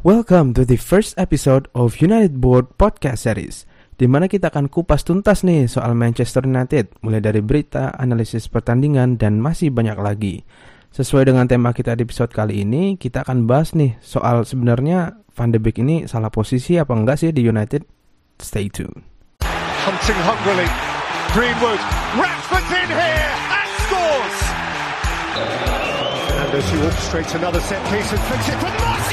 Welcome to the first episode of United Board Podcast Series di mana kita akan kupas tuntas nih soal Manchester United mulai dari berita, analisis pertandingan dan masih banyak lagi. Sesuai dengan tema kita di episode kali ini, kita akan bahas nih soal sebenarnya Van de Beek ini salah posisi apa enggak sih di United. Stay tuned. Hunting hungrily. Greenwood. Rashford's in here and scores. Fernandes who orchestrates another set piece and flicks it for.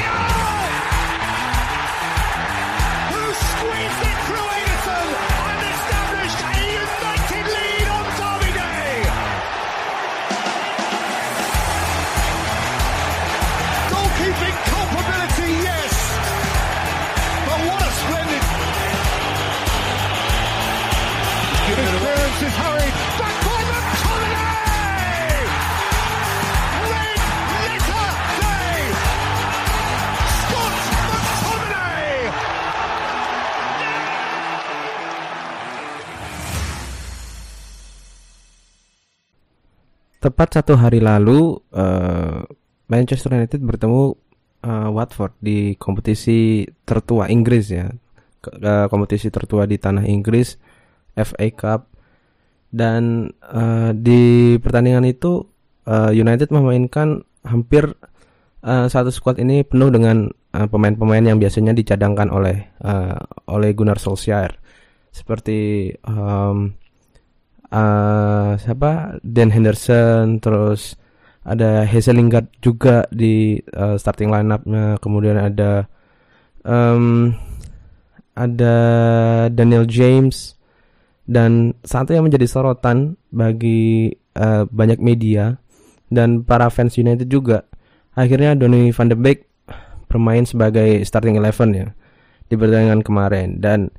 Tepat satu hari lalu, eh, Manchester United bertemu eh, Watford di kompetisi tertua Inggris ya, eh, kompetisi tertua di tanah Inggris, FA Cup. Dan eh, di pertandingan itu eh, United memainkan hampir eh, satu squad ini penuh dengan pemain-pemain yang biasanya dicadangkan oleh eh, oleh Gunnar Solskjaer, seperti em, eh siapa? Dan Henderson terus ada Hazel Lingard juga di eh, starting lineup-nya. Kemudian ada em, ada Daniel James. Dan satu yang menjadi sorotan bagi eh, banyak media dan para fans United juga akhirnya Donny van de Beek bermain sebagai starting eleven ya di pertandingan kemarin. Dan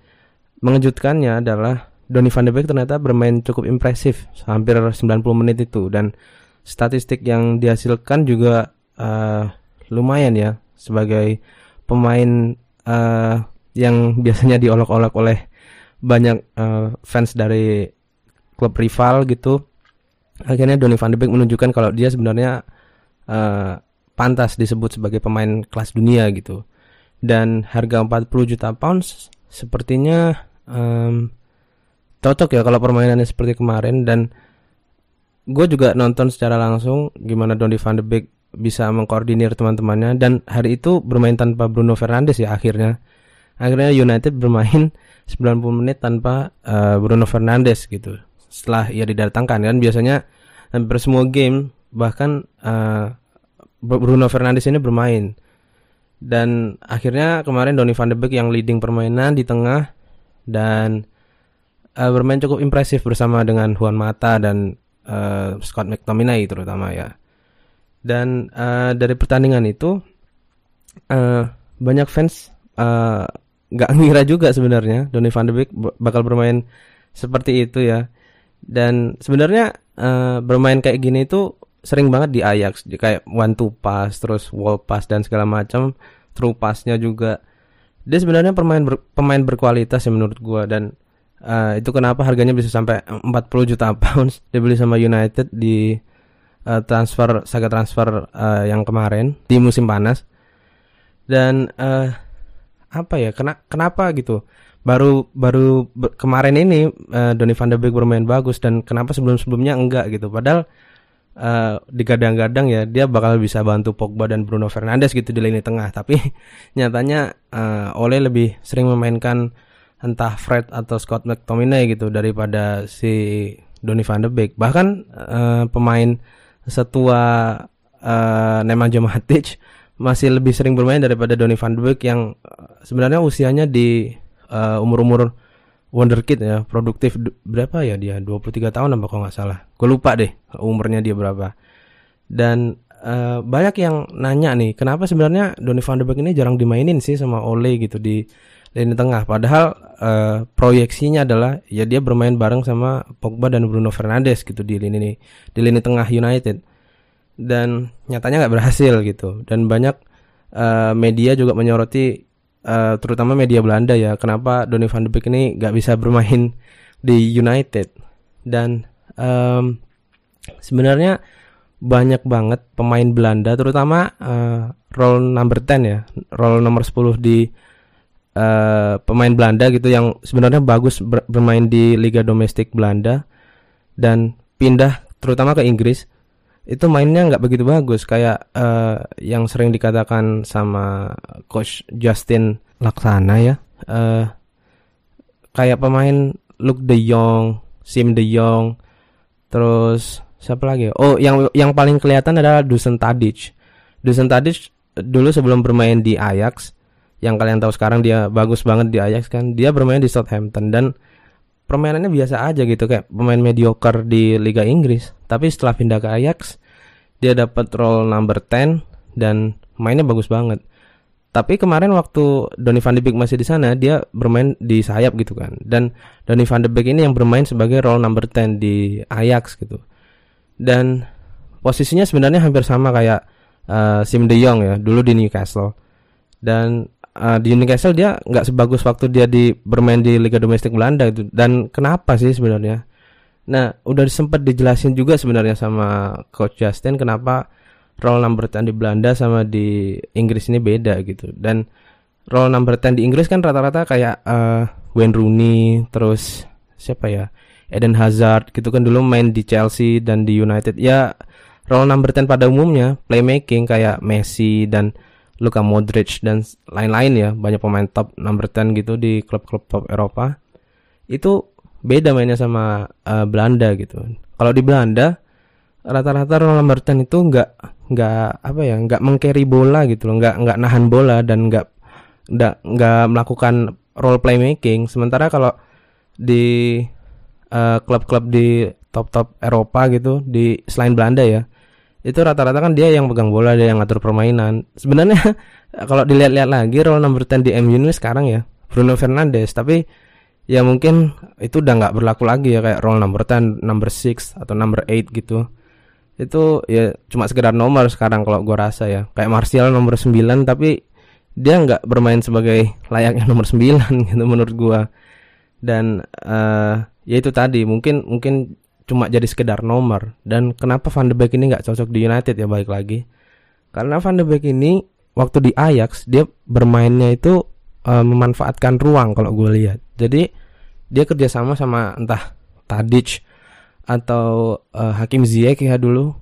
mengejutkannya adalah Donny van de Beek ternyata bermain cukup impresif hampir 90 menit itu. Dan statistik yang dihasilkan juga eh, lumayan ya sebagai pemain eh, yang biasanya diolok-olok oleh banyak eh, fans dari klub rival gitu. Akhirnya Donny van de Beek menunjukkan kalau dia sebenarnya eh, pantas disebut sebagai pemain kelas dunia gitu. Dan harga 40 juta pounds sepertinya em, cocok ya kalau permainannya seperti kemarin. Dan gue juga nonton secara langsung gimana Donny van de Beek bisa mengkoordinir teman-temannya. Dan hari itu bermain tanpa Bruno Fernandes ya akhirnya. Akhirnya United bermain 90 menit tanpa eh, Bruno Fernandes gitu. Setelah ia didatangkan kan biasanya hampir semua game bahkan eh, Bruno Fernandes ini bermain. Dan akhirnya kemarin Donny van de Beek yang leading permainan di tengah dan eh, bermain cukup impresif bersama dengan Juan Mata dan eh, Scott McTominay terutama ya. Dan eh, dari pertandingan itu eh, banyak fans nggak ngira juga sebenarnya Donny van de Beek bakal bermain seperti itu ya. Dan sebenarnya eh, bermain kayak gini itu sering banget di Ajax, kayak one two pass, terus wall pass dan segala macam, through passnya juga. Dia sebenarnya pemain ber- pemain berkualitas ya menurut gua dan eh, itu kenapa harganya bisa sampai 40 juta pounds dibeli sama United di eh, transfer saga transfer eh, yang kemarin di musim panas. Dan eh, apa ya? Kena, kenapa gitu? Baru baru kemarin ini eh, Donny van de Beek bermain bagus dan kenapa sebelum-sebelumnya enggak gitu? Padahal eh, digadang-gadang ya dia bakal bisa bantu Pogba dan Bruno Fernandes gitu di lini tengah. Tapi nyatanya eh, Ole lebih sering memainkan entah Fred atau Scott McTominay gitu daripada si Donny van de Beek. Bahkan eh, pemain setua eh, Nemanja Matic masih lebih sering bermain daripada Donny van de Beek yang eh, sebenarnya usianya di eh, umur-umur wonderkid ya, produktif berapa ya dia? 23 tahun apa kalau nggak salah. Gue lupa deh umurnya dia berapa. Dan eh, banyak yang nanya nih, kenapa sebenarnya Donny van de Beek ini jarang dimainin sih sama Ole gitu di lini tengah. Padahal eh, proyeksinya adalah ya dia bermain bareng sama Pogba dan Bruno Fernandes gitu di lini di lini tengah United. Dan nyatanya nggak berhasil gitu. Dan banyak eh, media juga menyoroti eh, terutama media Belanda ya, kenapa Donny van de Beek ini nggak bisa bermain di United. Dan em, sebenarnya banyak banget pemain Belanda terutama uh, role number 10 ya, role nomor 10 di uh, pemain Belanda gitu yang sebenarnya bagus ber bermain di liga domestik Belanda dan pindah terutama ke Inggris itu mainnya nggak begitu bagus kayak uh, yang sering dikatakan sama coach Justin Laksana ya uh, kayak pemain Luke De Jong, Sim De Jong, terus siapa lagi? Oh, yang yang paling kelihatan adalah Dusan Tadic. Dusan Tadic dulu sebelum bermain di Ajax, yang kalian tahu sekarang dia bagus banget di Ajax kan, dia bermain di Southampton dan permainannya biasa aja gitu kayak pemain mediocre di Liga Inggris. Tapi setelah pindah ke Ajax, dia dapat role number 10 dan mainnya bagus banget. Tapi kemarin waktu Donny van de Beek masih di sana, dia bermain di sayap gitu kan. Dan Donny van de Beek ini yang bermain sebagai role number 10 di Ajax gitu. Dan posisinya sebenarnya hampir sama kayak uh, Sim De Jong ya, dulu di Newcastle. Dan uh, di Newcastle dia nggak sebagus waktu dia di bermain di Liga Domestik Belanda itu. Dan kenapa sih sebenarnya? Nah, udah sempat dijelasin juga sebenarnya sama coach Justin kenapa role number 10 di Belanda sama di Inggris ini beda gitu. Dan role number 10 di Inggris kan rata-rata kayak uh, Wayne Rooney, terus siapa ya? Eden Hazard gitu kan dulu main di Chelsea dan di United. Ya role number 10 pada umumnya playmaking kayak Messi dan Luka Modric dan lain-lain ya, banyak pemain top number 10 gitu di klub-klub top Eropa. Itu beda mainnya sama uh, Belanda gitu. Kalau di Belanda rata-rata number 10 itu enggak nggak apa ya nggak mengcarry bola gitu loh nggak nggak nahan bola dan nggak nggak nggak melakukan role playmaking sementara kalau di eh, klub-klub uh, di top-top Eropa gitu di selain Belanda ya itu rata-rata kan dia yang pegang bola dia yang ngatur permainan. Sebenarnya kalau dilihat-lihat lagi role number 10 di MU ini sekarang ya Bruno Fernandes. Tapi ya mungkin itu udah nggak berlaku lagi ya kayak role number 10 number 6 atau number 8 gitu. Itu ya cuma sekedar nomor sekarang kalau gue rasa ya. Kayak Martial nomor 9 tapi dia nggak bermain sebagai layaknya nomor 9 gitu menurut gue dan uh, ya itu tadi mungkin mungkin cuma jadi sekedar nomor. Dan kenapa Van de Beek ini nggak cocok di United ya balik lagi. Karena Van de Beek ini waktu di Ajax dia bermainnya itu uh, memanfaatkan ruang kalau gue lihat. Jadi dia kerjasama sama entah Tadic atau uh, Hakim Ziyech ya dulu.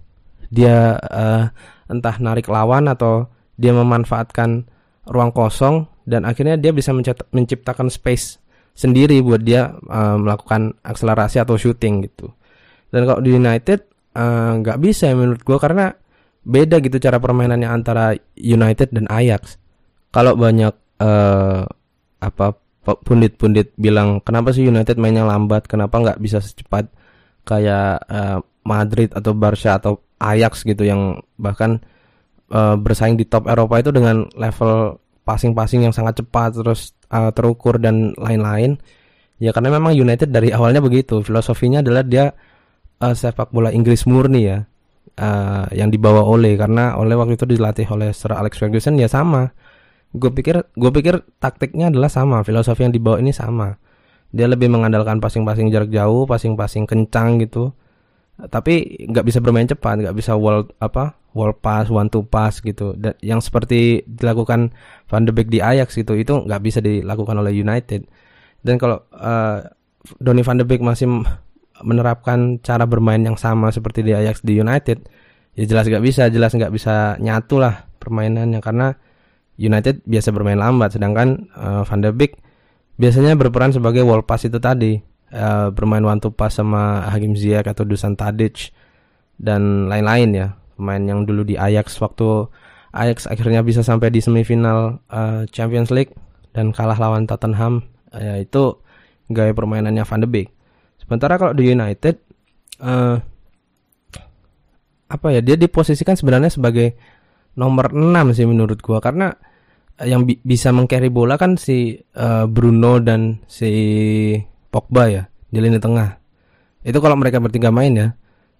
Dia uh, entah narik lawan atau dia memanfaatkan ruang kosong dan akhirnya dia bisa menciptakan space sendiri buat dia uh, melakukan akselerasi atau shooting gitu. Dan kalau di United nggak uh, bisa menurut gue karena beda gitu cara permainannya antara United dan Ajax. Kalau banyak uh, apa pundit-pundit bilang kenapa sih United mainnya lambat, kenapa nggak bisa secepat kayak uh, Madrid atau Barca atau Ajax gitu yang bahkan uh, bersaing di top Eropa itu dengan level passing-passing yang sangat cepat terus uh, terukur dan lain-lain. Ya karena memang United dari awalnya begitu. Filosofinya adalah dia uh, sepak bola Inggris murni ya. Uh, yang dibawa oleh karena oleh waktu itu dilatih oleh Sir Alex Ferguson ya sama. Gue pikir gue pikir taktiknya adalah sama, filosofi yang dibawa ini sama dia lebih mengandalkan passing-passing jarak jauh, passing-passing kencang gitu. Tapi nggak bisa bermain cepat, nggak bisa wall apa wall pass, one to pass gitu. Dan yang seperti dilakukan Van de Beek di Ajax gitu, itu nggak bisa dilakukan oleh United. Dan kalau uh, Donny Van de Beek masih menerapkan cara bermain yang sama seperti di Ajax di United, ya jelas nggak bisa, jelas nggak bisa nyatu lah permainannya karena United biasa bermain lambat, sedangkan uh, Van de Beek biasanya berperan sebagai wall pass itu tadi uh, bermain one to pass sama Hakim Ziyech atau Dusan Tadic dan lain-lain ya pemain yang dulu di Ajax waktu Ajax akhirnya bisa sampai di semifinal uh, Champions League dan kalah lawan Tottenham uh, itu gaya permainannya Van de Beek sementara kalau di United uh, apa ya dia diposisikan sebenarnya sebagai nomor 6 sih menurut gua karena yang bi bisa mengcarry bola kan si uh, Bruno dan si Pogba ya di lini tengah. Itu kalau mereka bertiga main ya.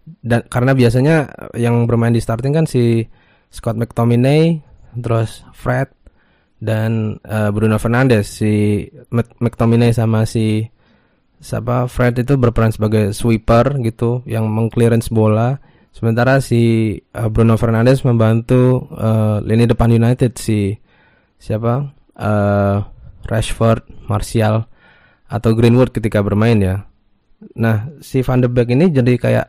Dan karena biasanya yang bermain di starting kan si Scott McTominay, terus Fred dan uh, Bruno Fernandes. Si McTominay sama si siapa Fred itu berperan sebagai sweeper gitu yang mengclearance bola Sementara si uh, Bruno Fernandes membantu uh, lini depan United si siapa? Uh, Rashford, Martial atau Greenwood ketika bermain ya. Nah, si Van de Beek ini jadi kayak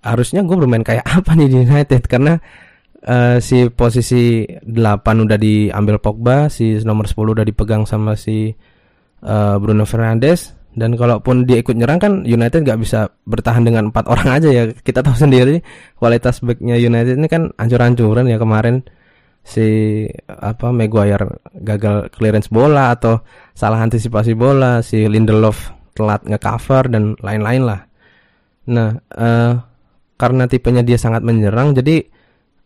harusnya gue bermain kayak apa nih di United karena uh, si posisi 8 udah diambil Pogba, si nomor 10 udah dipegang sama si uh, Bruno Fernandes dan kalaupun dia ikut nyerang kan United nggak bisa bertahan dengan empat orang aja ya. Kita tahu sendiri kualitas backnya United ini kan ancur-ancuran ya kemarin. Si apa Maguire gagal clearance bola atau salah antisipasi bola si Lindelof telat ngecover dan lain-lain lah. Nah uh, karena tipenya dia sangat menyerang jadi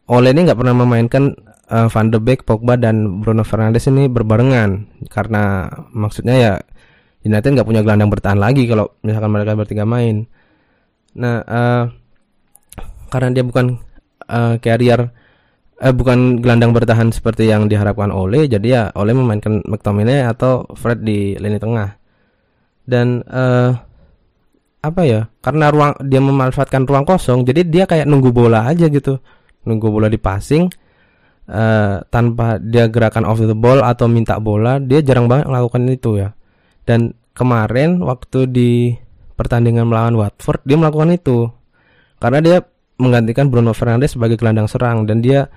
Ole ini nggak pernah memainkan uh, Van de Beek, Pogba dan Bruno Fernandes ini berbarengan. Karena maksudnya ya United nggak punya gelandang bertahan lagi kalau misalkan mereka bertiga main. Nah, uh, karena dia bukan uh, carrier, uh, bukan gelandang bertahan seperti yang diharapkan oleh, jadi ya oleh memainkan McTominay atau Fred di lini tengah. Dan uh, apa ya? Karena ruang dia memanfaatkan ruang kosong, jadi dia kayak nunggu bola aja gitu, nunggu bola di passing. Uh, tanpa dia gerakan off the ball atau minta bola, dia jarang banget melakukan itu ya dan kemarin waktu di pertandingan melawan Watford dia melakukan itu. Karena dia menggantikan Bruno Fernandes sebagai gelandang serang dan dia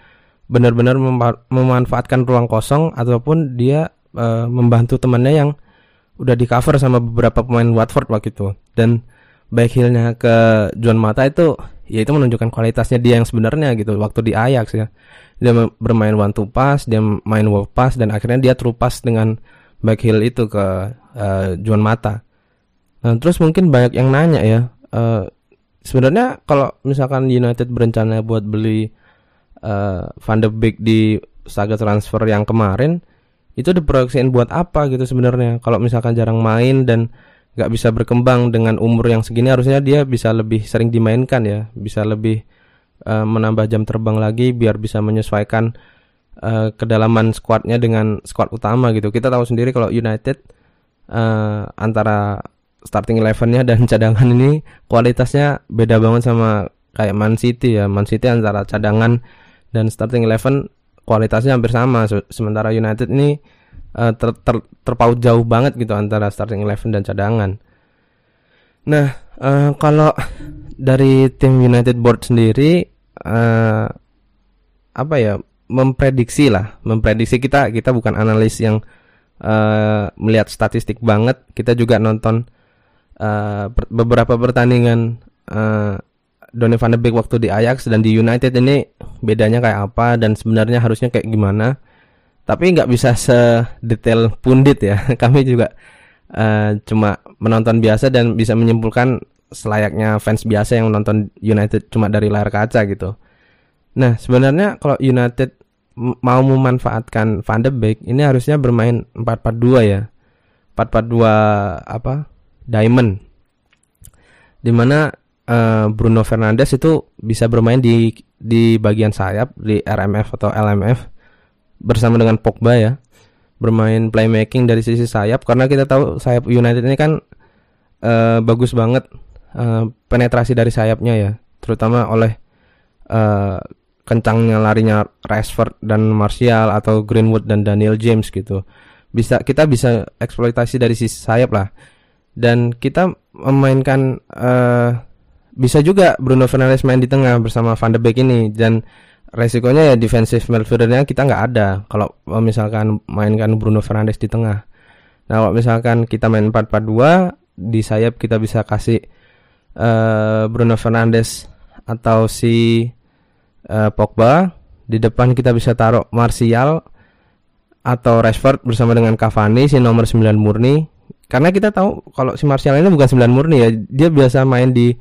benar-benar memanfaatkan ruang kosong ataupun dia e, membantu temannya yang udah di cover sama beberapa pemain Watford waktu itu dan back heelnya ke John Mata itu ya itu menunjukkan kualitasnya dia yang sebenarnya gitu waktu di Ajax ya dia bermain one to pass dia main wall pass dan akhirnya dia terupas dengan back heel itu ke uh, Juan Mata. Nah, terus mungkin banyak yang nanya ya, uh, sebenarnya kalau misalkan United berencana buat beli uh, Van de Beek di saga transfer yang kemarin, itu diproyeksiin buat apa gitu sebenarnya? Kalau misalkan jarang main dan nggak bisa berkembang dengan umur yang segini, harusnya dia bisa lebih sering dimainkan ya, bisa lebih uh, menambah jam terbang lagi biar bisa menyesuaikan uh, kedalaman squadnya dengan squad utama gitu. Kita tahu sendiri kalau United uh, antara starting elevennya dan cadangan ini kualitasnya beda banget sama kayak Man City ya. Man City antara cadangan dan starting eleven kualitasnya hampir sama. Sementara United ini uh, ter, ter, terpaut jauh banget gitu antara starting eleven dan cadangan. Nah, uh, kalau dari tim United Board sendiri uh, apa ya memprediksi lah, memprediksi kita kita bukan analis yang uh, melihat statistik banget, kita juga nonton uh, beberapa pertandingan uh, Donny van de Beek waktu di Ajax dan di United ini bedanya kayak apa dan sebenarnya harusnya kayak gimana. Tapi nggak bisa sedetail pundit ya. Kami juga uh, cuma menonton biasa dan bisa menyimpulkan selayaknya fans biasa yang menonton United cuma dari layar kaca gitu. Nah, sebenarnya kalau United mau memanfaatkan Van de Beek ini harusnya bermain 4-4-2 ya. 4-4-2 apa? Diamond. Di mana uh, eh, Bruno Fernandes itu bisa bermain di di bagian sayap di RMF atau LMF bersama dengan Pogba ya. Bermain playmaking dari sisi sayap karena kita tahu sayap United ini kan uh, bagus banget uh, penetrasi dari sayapnya ya, terutama oleh uh, kencangnya larinya Rashford dan Martial atau Greenwood dan Daniel James gitu. Bisa kita bisa eksploitasi dari sisi sayap lah. Dan kita memainkan uh, bisa juga Bruno Fernandes main di tengah bersama Van de Beek ini dan resikonya ya defensive midfieldernya kita nggak ada kalau misalkan mainkan Bruno Fernandes di tengah. Nah, kalau misalkan kita main 4-4-2 di sayap kita bisa kasih uh, Bruno Fernandes atau si uh, Pogba, di depan kita bisa taruh Martial atau Rashford bersama dengan Cavani si nomor 9 murni. Karena kita tahu kalau si Martial ini bukan 9 murni ya, dia biasa main di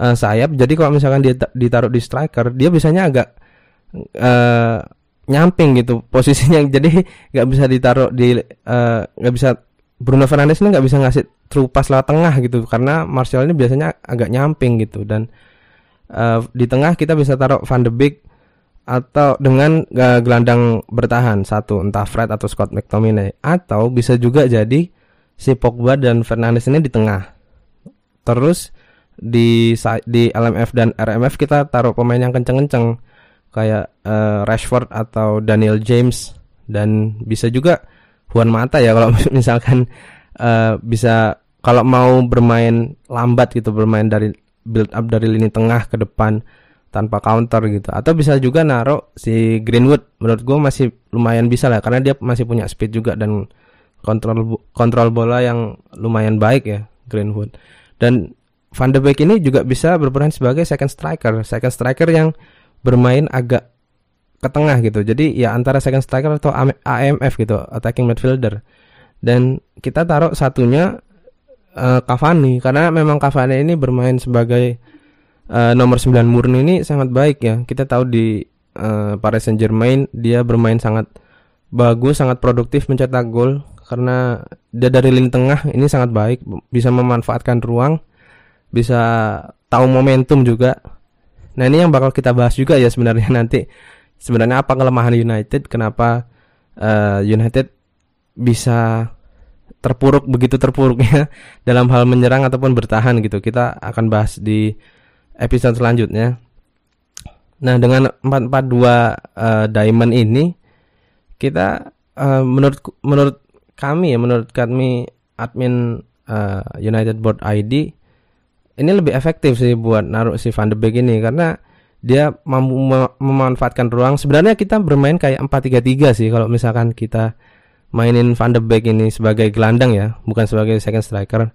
uh, sayap. Jadi kalau misalkan dia ditaruh di striker, dia biasanya agak uh, nyamping gitu posisinya. Jadi nggak bisa ditaruh di nggak uh, bisa Bruno Fernandes ini nggak bisa ngasih true pass tengah gitu karena Martial ini biasanya agak nyamping gitu dan uh, di tengah kita bisa taruh Van de Beek atau dengan uh, gelandang bertahan satu entah Fred atau Scott McTominay atau bisa juga jadi si Pogba dan Fernandes ini di tengah. Terus di di LMF dan RMF kita taruh pemain yang kenceng-kenceng kayak eh, Rashford atau Daniel James dan bisa juga Juan Mata ya kalau misalkan eh, bisa kalau mau bermain lambat gitu bermain dari build up dari lini tengah ke depan tanpa counter gitu. Atau bisa juga naruh si Greenwood menurut gue masih lumayan bisa lah karena dia masih punya speed juga dan kontrol kontrol bola yang lumayan baik ya Greenwood. Dan Van de Beek ini juga bisa berperan sebagai second striker. Second striker yang bermain agak ke tengah gitu. Jadi ya antara second striker atau AM AMF gitu attacking midfielder. Dan kita taruh satunya eh, Cavani karena memang Cavani ini bermain sebagai eh, nomor 9 murni ini sangat baik ya. Kita tahu di eh, Paris Saint Germain dia bermain sangat bagus sangat produktif mencetak gol. Karena dia dari lini tengah ini sangat baik bisa memanfaatkan ruang bisa tahu momentum juga. Nah ini yang bakal kita bahas juga ya sebenarnya nanti. Sebenarnya apa kelemahan United? Kenapa eh, United bisa terpuruk begitu terpuruknya dalam hal menyerang ataupun bertahan gitu. Kita akan bahas di episode selanjutnya. Nah dengan 442 eh, diamond ini kita eh, menurut menurut kami ya menurut kami admin eh, United Board ID ini lebih efektif sih buat naruh si Van de Beek ini. Karena dia mampu mem- memanfaatkan ruang. Sebenarnya kita bermain kayak 4-3-3 sih kalau misalkan kita mainin Van de Beek ini sebagai gelandang ya, bukan sebagai second striker.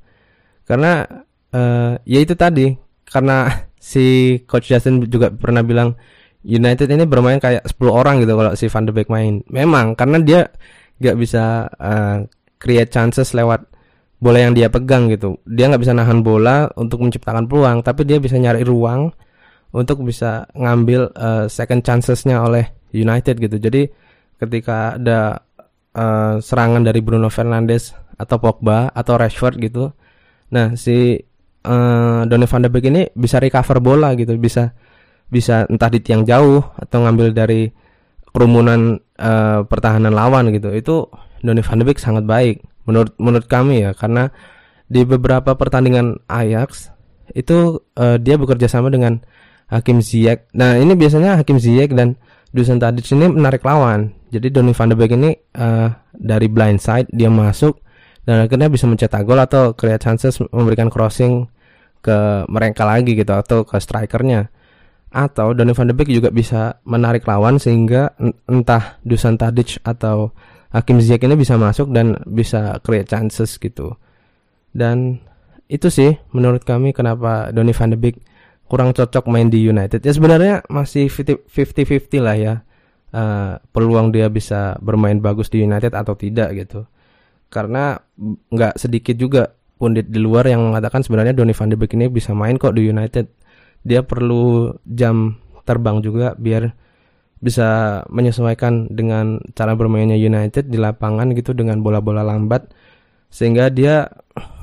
Karena eh, ya itu tadi karena si coach Justin juga pernah bilang United ini bermain kayak 10 orang gitu kalau si Van de Beek main. Memang karena dia nggak bisa eh, create chances lewat bola yang dia pegang gitu. Dia nggak bisa nahan bola untuk menciptakan peluang, tapi dia bisa nyari ruang untuk bisa ngambil eh, second chancesnya oleh United gitu. Jadi ketika ada eh, serangan dari Bruno Fernandes atau Pogba atau Rashford gitu, nah si eh, Donny van de Beek ini bisa recover bola gitu, bisa bisa entah di tiang jauh atau ngambil dari kerumunan eh, pertahanan lawan gitu. Itu Donny van de Beek sangat baik menurut menurut kami ya karena di beberapa pertandingan Ajax itu eh, dia bekerja sama dengan Hakim Ziyech. Nah ini biasanya Hakim Ziyech dan Dusan Tadic ini menarik lawan. Jadi Donny van de Beek ini eh, dari blind side dia masuk dan akhirnya bisa mencetak gol atau create chances memberikan crossing ke mereka lagi gitu atau ke strikernya. Atau Donny van de Beek juga bisa menarik lawan sehingga en- entah Dusan Tadic atau Hakim Ziyech ini bisa masuk dan bisa create chances gitu. Dan itu sih menurut kami kenapa Donny van de Beek kurang cocok main di United. Ya sebenarnya masih 50-50 lah ya. Eh, peluang dia bisa bermain bagus di United atau tidak gitu. Karena nggak sedikit juga pundit di luar yang mengatakan sebenarnya Donny van de Beek ini bisa main kok di United. Dia perlu jam terbang juga biar bisa menyesuaikan dengan cara bermainnya United di lapangan gitu dengan bola-bola lambat sehingga dia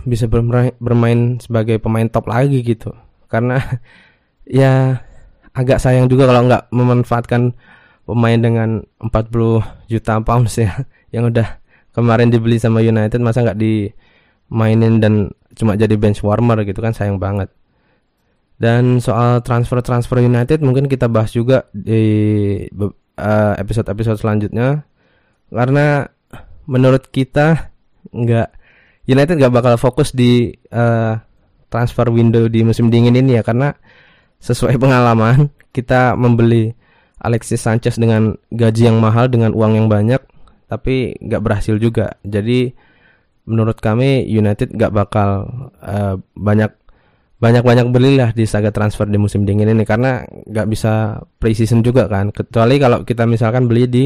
bisa bermain, bermain sebagai pemain top lagi gitu karena ya agak sayang juga kalau nggak memanfaatkan pemain dengan 40 juta pounds ya yang udah kemarin dibeli sama United masa nggak dimainin dan cuma jadi bench warmer gitu kan sayang banget. Dan soal transfer-transfer United mungkin kita bahas juga di eh, episode-episode selanjutnya. Karena menurut kita nggak United nggak bakal fokus di eh, transfer window di musim dingin ini ya karena sesuai pengalaman kita membeli Alexis Sanchez dengan gaji yang mahal dengan uang yang banyak tapi nggak berhasil juga. Jadi menurut kami United nggak bakal eh, banyak banyak banyak belilah di saga transfer di musim dingin ini karena nggak bisa preseason juga kan. Kecuali kalau kita misalkan beli di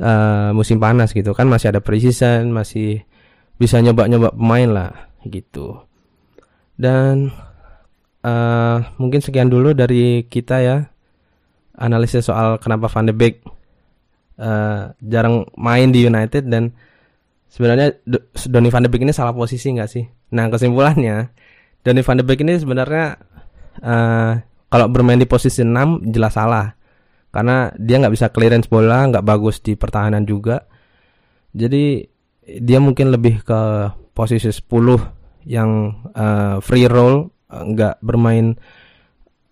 eh, musim panas gitu kan masih ada preseason masih bisa nyoba-nyoba pemain lah gitu dan eh, mungkin sekian dulu dari kita ya analisis soal kenapa Van de Beek eh, jarang main di United dan sebenarnya Do- Donny Van de Beek ini salah posisi nggak sih? Nah kesimpulannya Donny Van de Beek ini sebenarnya eh, kalau bermain di posisi 6 jelas salah karena dia nggak bisa clearance bola, nggak bagus di pertahanan juga. Jadi dia mungkin lebih ke posisi 10 yang eh, free roll nggak bermain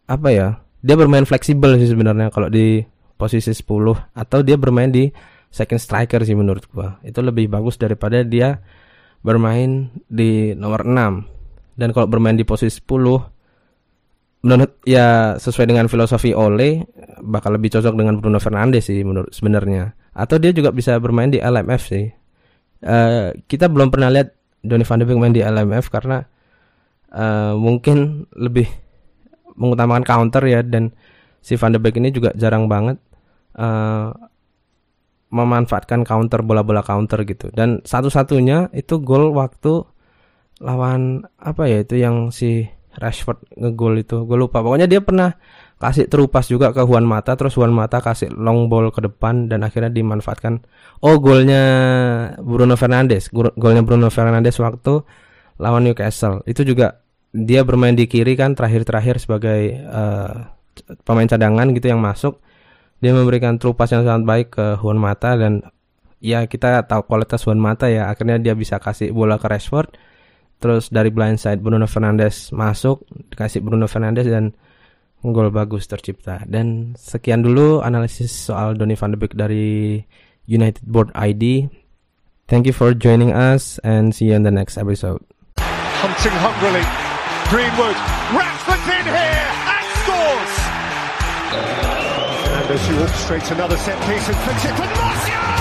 apa ya? Dia bermain fleksibel sih sebenarnya kalau di posisi 10 atau dia bermain di second striker sih menurut gua. Itu lebih bagus daripada dia bermain di nomor 6. Dan kalau bermain di posisi 10 menurut ya sesuai dengan filosofi Ole bakal lebih cocok dengan Bruno Fernandes sih menurut sebenarnya. Atau dia juga bisa bermain di LMF sih. Uh, kita belum pernah lihat Donny van de Beek main di LMF karena uh, mungkin lebih mengutamakan counter ya dan si van de Beek ini juga jarang banget uh, memanfaatkan counter bola-bola counter gitu. Dan satu-satunya itu gol waktu lawan apa ya itu yang si Rashford ngegol itu. Gue lupa. Pokoknya dia pernah kasih terupas juga ke Juan Mata terus Juan Mata kasih long ball ke depan dan akhirnya dimanfaatkan. Oh golnya Bruno Fernandes. Golnya Bruno Fernandes waktu lawan Newcastle. Itu juga dia bermain di kiri kan terakhir-terakhir sebagai uh, pemain cadangan gitu yang masuk. Dia memberikan terupas yang sangat baik ke Juan Mata dan ya kita tahu kualitas Juan Mata ya. Akhirnya dia bisa kasih bola ke Rashford. Terus dari blind side Bruno Fernandes masuk dikasih Bruno Fernandes dan gol bagus tercipta. Dan sekian dulu analisis soal Donny van de Beek dari United Board ID thank you for joining us and see you in the next episode. Hunting hungrily. Greenwood Rashford's in here and scores. Fernandes who orchestrates another set piece and flicks it for Martial!